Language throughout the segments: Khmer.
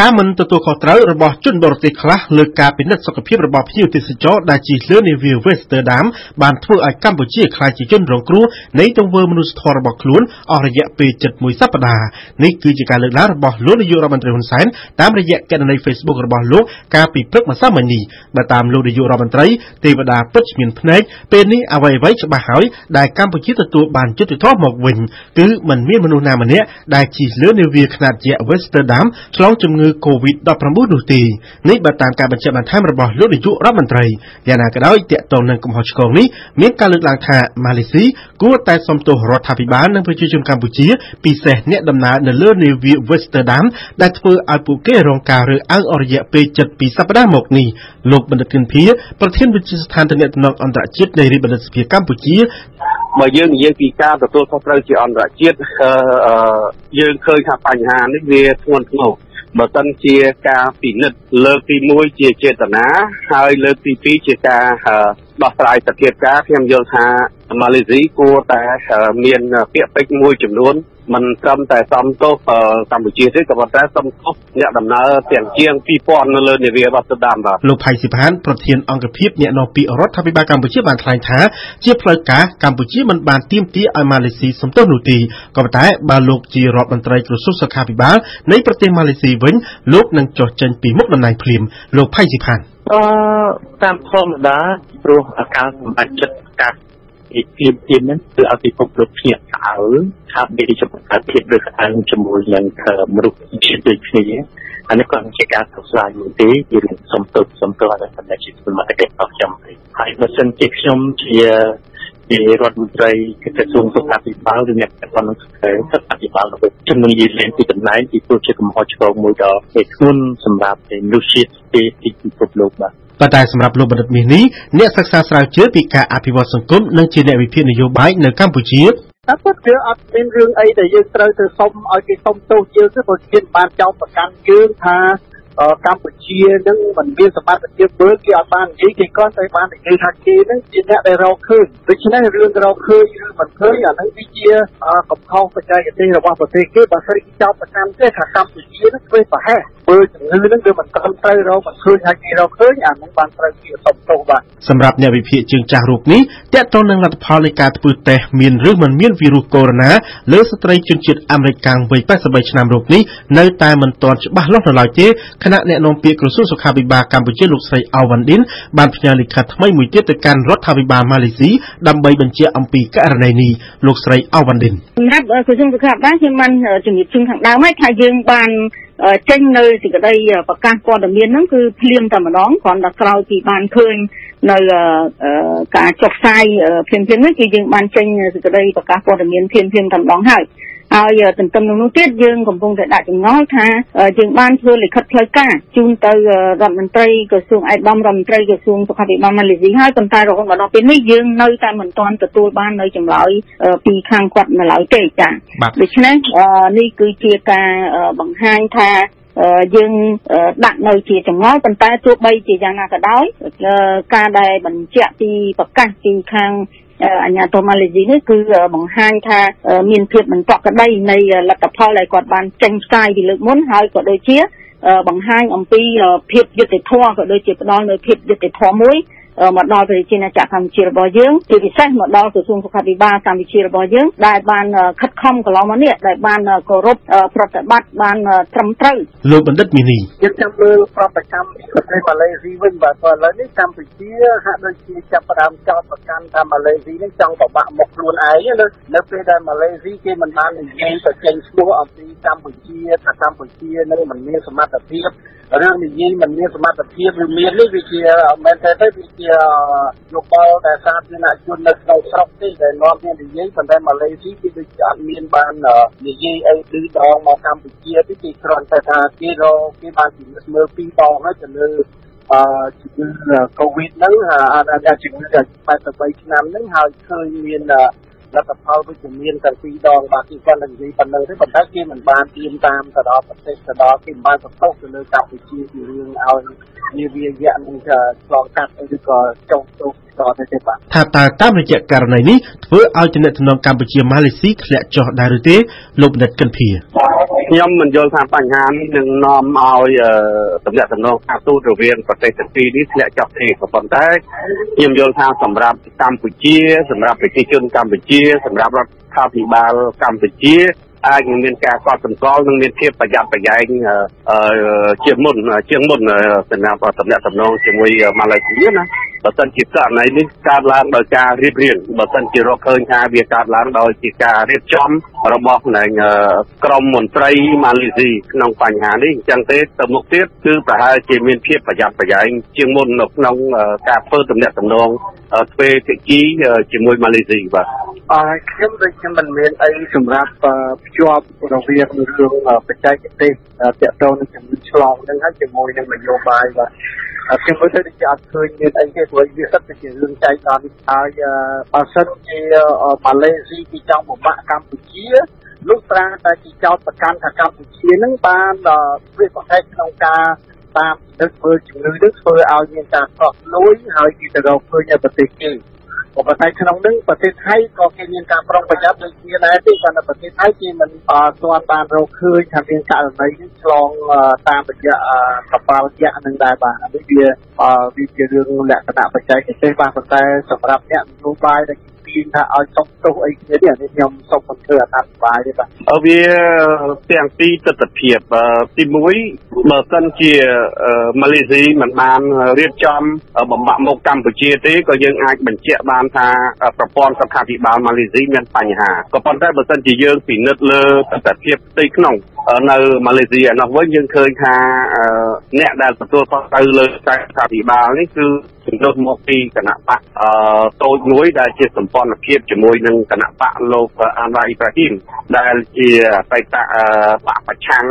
ការមិនទទួលខុសត្រូវរបស់ជនបរទេសខ្លះលើការពិនិត្យសុខភាពរបស់ភ្ញៀវទេសចរដែលជិះលើនាវា Westerdam បានធ្វើឲ្យកម្ពុជាក្លាយជាជនរងគ្រោះនៃទង្វើមនុស្សធម៌របស់ខ្លួនអស់រយៈពេលជិតមួយសប្តាហ៍នេះគឺជាការលើកឡើងរបស់លោកនាយករដ្ឋមន្ត្រីហ៊ុនសែនតាមរយៈកេណនី Facebook របស់លោកកាលពីព្រឹកម្សិលមិញនេះបើតាមលោកនាយករដ្ឋមន្ត្រីទេវតាពិតគ្មានភ្នែកពេលនេះអ្វីអ្វីច្បាស់ហើយដែលកម្ពុជាទទួលបានយុត្តិធម៌មកវិញគឺមិនមានមនុស្សណាម្នាក់ដែលជិះលើនាវាខ្នាតយក្ស Westerdam ឆ្លងជំងឺ COVID-19 នោះទេនេះបើតាមការបញ្ជាក់បន្ថែមរបស់លោកនាយករដ្ឋមន្ត្រីយ៉ាងណាក៏ដោយតាក់ទងនឹងកំហុសឆ្គងនេះមានការលើកឡើងថាម៉ាឡេស៊ីគួរតែសំទោសរដ្ឋាភិបាលនិងប្រជាជនកម្ពុជាពិសេសអ្នកដំណើរនៅលើនាវា Westerdam ដែលធ្វើឲ្យពួកគេរងការរើសអើងអស់រយៈពេលជិត2សប្តាហ៍មកនេះលោកបណ្ឌិតគិនភាប្រធានវិទ្យាស្ថានទំនាក់ទំនងអន្តរជាតិនៃរាជបណ្ឌិតសភាកម្ពុជាបើយើងនិយាយពីការទទួលខុសត្រូវជាអន្តរជាតិយើងឃើញថាបញ្ហានេះវាធ្ងន់ធ្ងរ បើសិនជាការពិនិត្យលើកទី1ជាចេតនាហើយលើកទី2ជាការដោះស្រាយសភាពការខ្ញុំយល់ថាម៉ាឡេស៊ីគួរតែមានពាក្យពេចន៍មួយចំនួន មិនត្រឹមតែសំទោសកម្ពុជាទេក៏ប៉ុន្តែសំទោសអ្នកដំណើរទាំងជាង2000នៅលើនាវាវ៉ាត់ដាមបាទលោកផៃស៊ីផានប្រធានអង្គភិបអ្នកនាំពាក្យរដ្ឋាភិបាលកម្ពុជាបានថ្លែងថាជាផ្លូវការកម្ពុជាមិនបានទាមទារឲ្យម៉ាឡេស៊ីសំទោសនោះទេក៏ប៉ុន្តែបើលោកជារដ្ឋមន្ត្រីក្រសួងសុខាភិបាលនៃប្រទេសម៉ាឡេស៊ីវិញលោកនឹងចុះចេញពីមុខតំណែងភ្លាមលោកផៃស៊ីផានអឺតាមធម្មតាព្រោះអាការសម្បត្តិចិត្តកា រពីពីពីហ្នឹងគឺឲ្យពិភពលោកភ្ញាក់ផ្អើលថាមានចំណាត់ភាពដូចខាងជាមួយនឹងមនុស្សជាតិដូចគ្នាអានេះក៏ជាការសរសើរមួយទេជារឿងសំទុកសំទោសឲ្យតែជាសមត្ថកិច្ចរបស់ខ្ញុំទេហើយបើសិនជាខ្ញុំជាជារដ្ឋមន្ត្រីក្រសួងសុខាភិបាលឬអ្នកពាក់ព័ន្ធនឹងសុខាភិបាលនៅជំនុំនិយាយលេងពីតំណែងពីព្រោះជាកំហុសឆ្គងមួយដ៏ធ្ងន់សម្រាប់មនុស្សជាតិទីពិភពលោកបាទ ប៉ុន្តែសម្រាប់លោកបណ្ឌិតមាសនេះអ្នកសិក្សាស្រាវជ្រាវពីការអភិវឌ្ឍសង្គមនិងជាអ្នកវិភាគនយោបាយនៅកម្ពុជាតែពិតគឺអត់មានរឿងអីដែលយើងត្រូវទៅសុំឲ្យគេសុំទោសយើងទេព្រោះជាបានចោទប្រកាន់យើងថា កម្ពុជានឹងមិនមានសមត្ថភាពធ្វើគេអត់បាននិយាយគេគាត់តែបាននិយាយថាគេនឹងជាអ្នកដែលរកឃើញដូច្នេះរឿងរកឃើញឬមិនឃើញអានឹងវាជាកំហុសបច្ចេកទេសរបស់ប្រទេសគេបើស្អីចោទប្រកាន់ទេថាកម្ពុជានឹងធ្វើប្រហែសធ្វើជំងឺនឹងវាមិនត្រឹមត្រូវរកមិនឃើញហើយគេរកឃើញអានឹងបានត្រូវជាសុំទោសបាទសម្រាប់អ្នកវិភាគជើងចាស់រូបនេះតកតទៅនឹងលទ្ធផលនៃការធ្វើតេស្តមានឬមិនមានវីរុសកូវីដ -19 លើស្ត្រីជនជាតិអាមេរិកកាំងវ័យ83ឆ្នាំរូបនេះនៅតែមិនទាន់ច្បាស់លាស់នៅឡើយទេខណៈអ្នកនាំពាក្យក្រសួងសុខាភិបាលកម្ពុជាលោកស្រីអវ៉ាន់ឌិនបានផ្ញើលិខិតថ្មីមួយទៀតទៅកាន់រដ្ឋាភិបាលម៉ាឡេស៊ីដើម្បីបញ្ជាក់អំពីករណីនេះលោកស្រីអវ៉ាន់ឌិនសម្រាប់ក្រសួងសុខាភិបាលខ្ញុំបានជំរាបជូនខាងដើមហើយថាយើងបានចេញនៅសេចក្តីប្រកាសព័ត៌មានហ្នឹងគឺភ្លាមតែម្ដងគ្រាន់តែក្រោយពីបានឃើញនៅការចុះផ្សាយភ្លាមៗនេះគឺយើងបានចេញសេចក្តីប្រកាសព័ត៌មានភ្លាមៗតែម្ដងហើយ ហើយទន្ទឹមនឹងនោះទៀតយើងកំពុងតែដាក់ចម្ងល់ថាយើងបានធ្វើលិខិតផ្លូវការជូនទៅរដ្ឋមន្ត្រីក្រសួងអេដាមរដ្ឋមន្ត្រីក្រសួងសុខាភិបាលម៉ាឡេស៊ីហើយប៉ុន្តែរហូតមកដល់ពេលនេះយើងនៅតែមិនទាន់ទទួលបាននៅចម្លើយពីខាងគាត់នៅឡើយទេចា៎ដូច្នេះនេះគឺជាការបង្ហាញថាយើងដាក់នៅជាចងល់ប៉ុន្តែទោះបីជាយ៉ាងណាក៏ដោយការដែលបញ្ជាក់ពីប្រកាសពីខាង អញ្ញាធមម៉ាឡេស៊ីនេះគឺបង្ហាញថាមានភាពមិនប្រក្រតីនៃលទ្ធផលដែលគាត់បានចេញផ្សាយពីលើកមុនហើយក៏ដូចជាបង្ហាញអំពីភាពយុត្តិធម៌ក៏ដូចជាផ្ដល់នូវភាពយុត្តិធម៌មួយ មកដល់ប្រជាណាចក្រកម្ពុជារបស់យើងជាពិសេសមកដល់ក្រសួងសុខាភិបាលកម្ពុជារបស់យើងដែលបានខិតខំកន្លងមកនេះដែលបានគោរពប្រតិបត្តិបានត្រឹមត្រូវលោកបណ្ឌិតមីនីយើងចាំមើលប្រតិកម្មប្រទេសម៉ាឡេស៊ីវិញបាទឥឡូវនេះកម្ពុជាហាក់ដូចជាចាប់ផ្ដើមចោទប្រកាន់ថាម៉ាឡេស៊ីនេះចង់បបាក់មុខខ្លួនឯងនៅនៅពេលដែលម៉ាឡេស៊ីគេមិនបាននិយាយទៅចេញឈ្មោះអំពីកម្ពុជាថាកម្ពុជានឹងមិនមានសមត្ថភាពរឿងនិយាយមិនមានសមត្ថភាពឬមាននេះវាជាមែនទេទៅវាជាយោបល់ដែលសាធារណជននៅក្នុងស្រុកទេដែលនាំគ្នានិយាយប៉ុន្តែម៉ាឡេស៊ីគេដូចជាអត់មានបាននិយាយអីឌឺដងមកកម្ពុជាទេគេគ្រាន់តែថាគេរកគេបានជំនិតមើលពីរដងហើយទៅលើអឺជំងឺកូវីដហ្នឹងអាជំងឺ83ឆ្នាំហ្នឹងហើយឃើញមាន លទ្ធផលវិជ្ជមានទាំងពីរដងបាទគេគាត់នឹងនិយាយប៉ុណ្្នឹងទេប៉ុន្តែគេមិនបានទៀមតាមទៅដល់ប្រទេសទៅដល់គេមិនបានបន្ទោសទៅលើកម្ពុជាពីរឿងឲ្យនាវាយៈនឹងឆ្លងកាត់ឬក៏ចុះទោស តទៅទេបាទថាតើតាមរយៈករណីនេះធ្វើឲ្យទំនាក់ទំនងកម្ពុជាម៉ាឡេស៊ីធ្លាក់ចុះដែរឬទេលោកបណ្ឌិតកិនភីខ្ញុំមិនយល់ថាបញ្ហានេះនឹងនាំឲ្យទំនាក់ទំនងការទូតរវាងប្រទេសទាំងពីរនេះធ្លាក់ចុះទេក៏ប៉ុន្តែខ្ញុំយល់ថាសម្រាប់កម្ពុជា សម្រាប់ប្រជាជនកម្ពុជា សម្រាប់រដ្ឋាភិបាលកម្ពុជា អាចនឹងមានការកត់សម្គាល់និងមានភាពប្រយ័ត្នប្រយែងជាមុនជាងមុនសម្រាប់តំណែងតំណងជាមួយម៉ាឡេស៊ីណាបើសិនជាករណីនេះកើតឡើងដោយការរៀបរៀងបើសិនជារកឃើញថាវាកើតឡើងដោយជាការរៀបចំរបស់នៃក្រមមន្ត្រីម៉ាឡេស៊ីក្នុងបញ្ហានេះអញ្ចឹងទេទៅមុខទៀតគឺប្រហែលជាមានភាពប្រយ័ត្នប្រយែងជាងមុននៅក្នុងការធ្វើតំណែងតំណងទ្វេភាគីជាមួយម៉ាឡេស៊ីបាទអឺខ្ញុំដូចខ្ញុំមិនមានអីសម្រាប់ភ្ជាប់រវាងរឿងបច្ចេកទេសតាក់ទងនឹងជំងឺឆ្លងនឹងហើយជាមួយនឹងនយោបាយបាទខ្ញុំមើលទៅដូចជាអត់ឃើញមានអីទេព្រោះវាសិតតែជារឿងចែកដល់ហើយបើសិនជាម៉ាឡេស៊ីគេចង់បំផាក់កម្ពុជាលុះត្រាតែជាចោតប្រកាន់ថាកម្ពុជានឹងបានវាប្រហែលក្នុងការតាមទឹកធ្វើជំងឺនេះធ្វើឲ្យមានការកក់លួយហើយគេទៅរកឃើញនៅប្រទេសគេ ក៏ប៉ុន្តែក្នុងនឹងប្រទេសថៃក៏គេមានការប្រុងប្រយ័ត្នដូចគ្នាដែរទេប៉ុន្តែប្រទេសថៃគេមិនទាន់បានរកឃើញថាមានករណីនេះឆ្លងតាមរយៈកប៉ាល់យក្សនឹងដែរបាទនេះវាវាជារឿងលក្ខណៈបច្ចេកទេសបាទប៉ុន្តែសម្រាប់អ្នកនយោបាយដែល ទាញថាឲ្យសុំទោសអីគ្នានេះនេះខ្ញុំសុំមិនធ្វើអត្ថបទទេបាទវាទាំងពីរទស្សនវិជ្ជាទី1បើសិនជាម៉ាឡេស៊ីមិនបានរៀបចំបំបាក់មុខកម្ពុជាទេក៏យើងអាចបញ្ជាក់បានថាប្រព័ន្ធសុខាភិបាលម៉ាឡេស៊ីមានបញ្ហាក៏ប៉ុន្តែបើសិនជាយើងពិនិត្យលើទស្សនវិជ្ជាផ្ទៃក្នុងនៅម៉ាឡេស៊ីឯនោះវិញយើងឃើញថាអ្នកដែលទទួលខុសត្រូវលើការសុខាភិបាលនេះគឺ ជំនួសមកពីគណៈបកអឺតូចមួយដែលជាសម្ព័ន្ធភាពជាមួយនឹងគណៈបកលោកអានវ៉ាអ៊ីប្រាហ៊ីមដែលជាបេតបកប្រឆាំង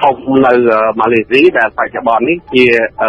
ធំនៅម៉ាឡេស៊ីដែលបច្ចុប្បន្ននេះជា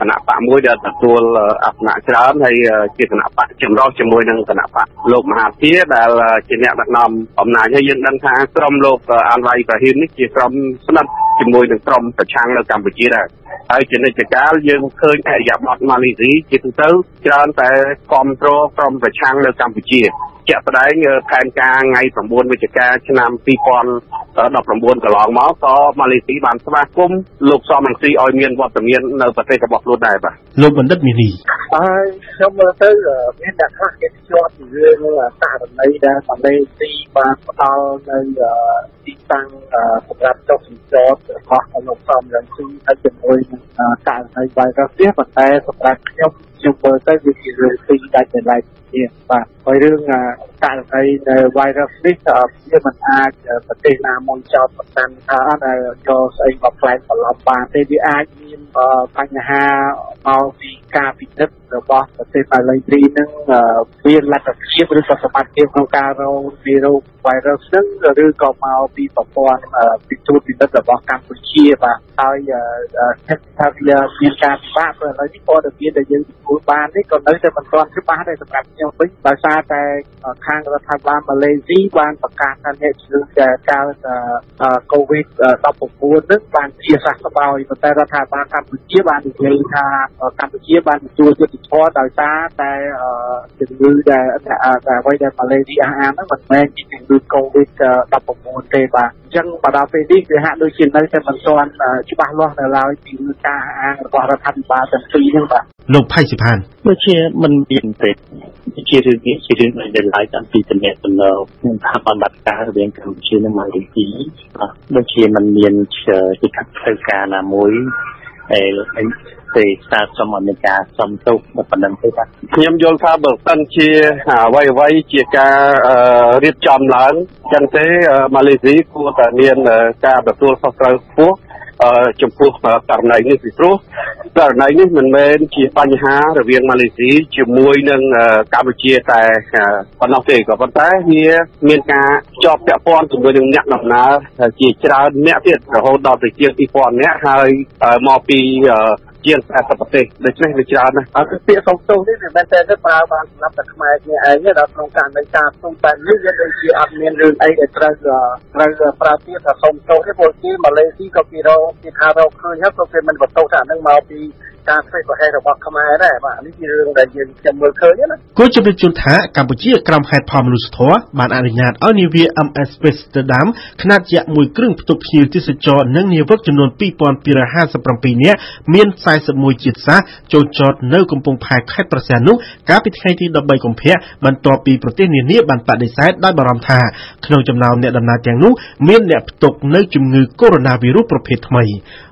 គណៈបកមួយដែលទទួលអសនៈច្រើនហើយជាគណៈបកចម្រុះជាមួយនឹងគណៈបកលោកមហាធាដែលជាអ្នកដឹកនាំអំណាចហើយយើងដឹងថាក្រុមលោកអានវ៉ាអ៊ីប្រាហ៊ីមនេះជាក្រុមស្និទ្ធជាមួយនឹងក្រុមប្រឆាំងនៅកម្ពុជាដែរ ហើយជានិច្ចកាលយើងឃើញអរិយាប័ត្រម៉ាឡេស៊ីជាទូទៅច្រើនតែគ្រប់គ្រងក្រុមប្រឆាំងនៅកម្ពុជាជាក់ស្ដែងផែនការថ្ងៃ9វិច្ឆិកាឆ្នាំ2019កន្លងមកក៏ម៉ាឡេស៊ីបានស្វាគមន៍លោកសំរងស៊ីឲ្យមានវត្តមាននៅប្រទេសរបស់ខ្លួនដែរបាទលោកបណ្ឌិតមីនីហើយខ្ញុំមើលទៅមានអ្នកខ្លះគេជាប់ពីរឿងករណីដែលម៉ាឡេស៊ីបានផ្ដល់នៅទីតាំងសម្រាប់ចុះសម្ចតរបស់លោកសំរងស៊ីហើយជាមួយនឹងករណីបាយរ៉ាសនេះប៉ុន្តែសម្រាប់ខ្ញុំខ្ញុំមើលទៅវាជារឿងពីរដាច់ដោយឡែកគ្នាបាទហើយរឿងករណីនៅ virus នេះវាមិនអាចប្រទេសណាមួយចោទប្រកាន់ថាដែលយកស្អីមកផ្លែកបន្លប់បានទេវាអាចមានបញ្ហាមកពីការពិនិត្យរបស់ប្រទេសម៉ាឡេស៊ីនឹងវាលទ្ធភាពឬក៏សមត្ថភាពក្នុងការរកវីរុស virus នឹងឬក៏មកពីប្រព័ន្ធពិទូពិនិត្យរបស់កម្ពុជាបាទហើយគិតថាវាមានការពិបាកព្រោះឥឡូវនេះព័ត៌មានដែលយើងទទួលបាននេះក៏នៅតែមិនទាន់ច្បាស់ដែរសម្រាប់ខ្ញុំវិញដោយសារតែខាងរដ្ឋាភិបាលម៉ាឡេស៊ីបានប្រកាសថាអ្នកជំងឺដែលកើតកូវីដ19នឹងបានជាសះស្បើយប៉ុន្តែរដ្ឋាភិបាលកម្ពុជាបាននិយាយថាកម្ពុជាបានទទួលយុត្តិធម៌ដោយសារតែជំងឺដែលអ្វីដែលម៉ាឡេស៊ីអះអាងហ្នឹងមិនមែនជាជំងឺកូវីដ19ទេបាទអញ្ចឹងមកដល់ពេលនេះវាហាក់ដូចជានៅតែមិនទាន់ច្បាស់លាស់នៅឡើយពីការអះអាងរបស់រដ្ឋាភិបាលទាំងពីរហ្នឹងបាទ លោកផៃសិផានដូចជាមិនមានទេជារឿងនេះជារឿងដែលឡាយតាំងពីតំណែងតំណងថាបានបាត់ការរវាងកម្ពុជានិងម៉ាឡេស៊ីដូចជាมันមានជាកាត់ធ្វើការណាមួយហើយទេសាសុំអមេរិកាសុំទុកប៉ុណ្ណឹងទេបាទខ្ញុំយល់ថាបើសិនជាអ្វីអ្វីជាការរៀបចំឡើងចឹងទេម៉ាឡេស៊ីគួរតែមានការទទួលខុសត្រូវខ្ពស់ ចំពោះករណីនេះពីព្រោះករណីនេះមិនមែនជាបញ្ហារវាងម៉ាឡេស៊ីជាមួយនឹងកម្ពុជាតែប៉ុណ្ណោះទេក៏ប៉ុន្តែវាមានការជាប់ពាក់ព័ន្ធជាមួយនឹងអ្នកដំណើរជាច្រើនអ្នកទៀតរហូតដល់ទៅជាង2000អ្នកហើយមកពី ជាង80ប្រទេសដូច្នេះវាច្រើនណាស់អត់ពាក្យសុំទោសនេះវាមិនតែទៅប្រើបានសម្រាប់តែខ្មែរគ្នាឯងទេដល់ក្នុងករណីការសុំតែនេះវាដូចជាអត់មានរឿងអីដែលត្រូវត្រូវប្រើពាក្យថាសុំទោសទេព្រោះជាម៉ាឡេស៊ីក៏គេរកគេថារកឃើញហើយក៏គេមិនបន្ទោសថានឹងមកពី ការធ្វើប្រហែលរបស់ខ្មែរដែរបាទនេះជារឿងដែលយើងខ្ញុំមើលឃើញណាគួរជម្រាបជូនថាកម្ពុជាក្រោមហេតុផលមនុស្សធម៌បានអនុញ្ញាតឲ្យនាវា MS Amsterdam ខ្នាតយក្សមួយគ្រឿងផ្ទុកភ្ញៀវទេសចរនិងនាវិកចំនួន2257នាក់មាន41ជាតិសាសន៍ចូលចតនៅកំពង់ផែខេត្តប្រស័ននោះកាលពីថ្ងៃទី13កុម្ភៈបន្ទាប់ពីប្រទេសនានាបានបដិសេធដោយបារម្ភថាក្នុងចំណោមអ្នកដំណើរទាំងនោះមានអ្នកផ្ទុកនៅជំងឺកូវីដ -19 ប្រភេទថ្មី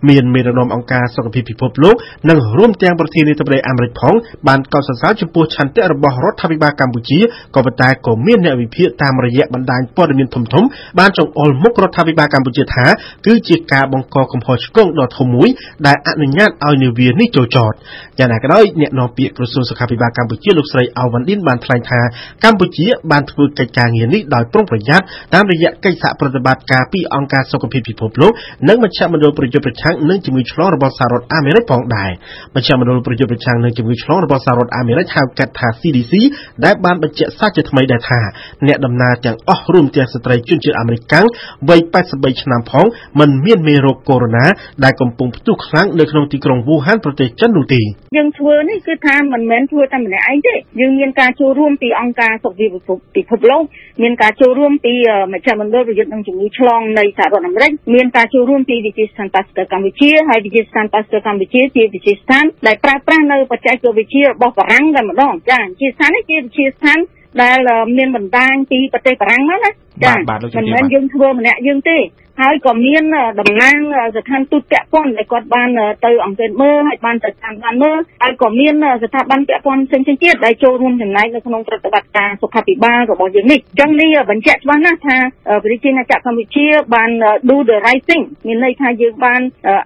មានមេដឹកនាំអង្គការសុខភាពពិភពលោកនិងរួមទាំងប្រធានាធិបតីអាមេរិកផងបានកោតសរសើរចំពោះឆន្ទៈរបស់រដ្ឋាភិបាលកម្ពុជាក៏ប៉ុន្តែក៏មានអ្នកវិភាគតាមរយៈបណ្ដាញព័ត៌មានធំៗបានចង្អុលមុខរដ្ឋាភិបាលកម្ពុជាថាគឺជាការបង្កកំហុសឆ្គងដ៏ធំមួយដែលអនុញ្ញាតឲ្យនាវានេះចូលចតយ៉ាងណាក៏ដោយអ្នកនាំពាក្យក្រសួងសុខាភិបាលកម្ពុជាលោកស្រីអៅវ៉ាន់ឌិនបានថ្លែងថាកម្ពុជាបានធ្វើកិច្ចការងារនេះដោយប្រុងប្រយ័ត្នតាមរយៈកិច្ចសហប្រតិបត្តិការពីអង្គការសុខភាពពិភពលោកនិងមជ្ឈមណ្ឌលប្រយុទ្ធប្រឆាំងនឹងជំងឺឆ្លងរបស់សហរដ្ឋអាមេរិកផងដែរមជ្ឈមណ្ឌលប្រយុទ្ធប្រឆាំងនឹងជំងឺឆ្លងរបស់សហរដ្ឋអាមេរិកហៅកាត់ថា CDC ដែលបានបញ្ជាក់សារជាថ្មីដែរថាអ្នកដំណើរទាំងអស់រួមទាំងស្ត្រីជនជាតិអាមេរិកកាំងវ័យ83ឆ្នាំផងមិនមានមេរោគកូវីដ -19 ដែលកំពុងផ្ទុះខ្លាំងនៅក្នុងទីក្រុងវូហានប្រទេសចិននោះទេយើងធ្វើនេះគឺថាមិនមែនធ្វើតែម្នាក់ឯងទេយើងមានការចូលរួមពីអង្គការសុខភាពពិភពលោកមានការចូលរួមពីមជ្ឈមណ្ឌលប្រយុទ្ធនឹងជំងឺឆ្លងនៃសហរដ្ឋអាមេរិកមានការចូលរួមពីវិទ្យាស្ថានប៉ាស្ទ័រកម្ពុជាហើយវិទ្យាស្ថានប៉ាស្ទ័រកម្ពុជាជាវិទ្យាស្ថានដែលប្រើប្រាស់នៅបច្ចេកវិទ្យារបស់បារាំងតែម្ដងចាវិទ្យាស្ថាននេះជាវិទ្យាស្ថានដែលមានបណ្ដាញពីប្រទេសបារាំងមកណាចាមិនមែនយើងធ្វើម្នាក់យើងទេហើយក៏មានតំណាងស្ថានទូតពាក់ព័ន្ធដែលគាត់បានទៅអង្កេតមើលហើយបានទៅតាមដានមើលហើយក៏មានស្ថាប័នពាក់ព័ន្ធផ្សេងៗទៀតដែលចូលរួមចំណែកនៅក្នុងប្រតិបត្តិការសុខាភិបាលរបស់យើងនេះអញ្ចឹងនេះបញ្ជាក់ច្បាស់ណាស់ថាប្រជាជាតិកម្ពុជាបាន do the right thing មានន័យថាយើងបាន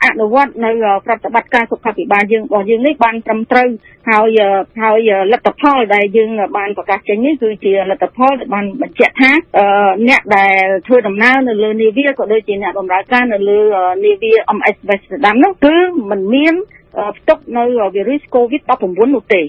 អនុវត្តនៅប្រតិបត្តិការសុខាភិបាលយើងរបស់យើងនេះបានត្រឹមត្រូវហើយហើយលទ្ធផលដែលយើងបានប្រកាសចេញនេះគឺជាលទ្ធផលដែលបានបញ្ជាក់ថាអ្នកដែលធ្វើដំណើរនៅលើនាវាក៏ដូចជាអ្នកបម្រើការនៅលើនាវា MS Amsterdam នោះគឺមិនមានផ្ទុកនៅវីរុស COVID-19 នោះទេ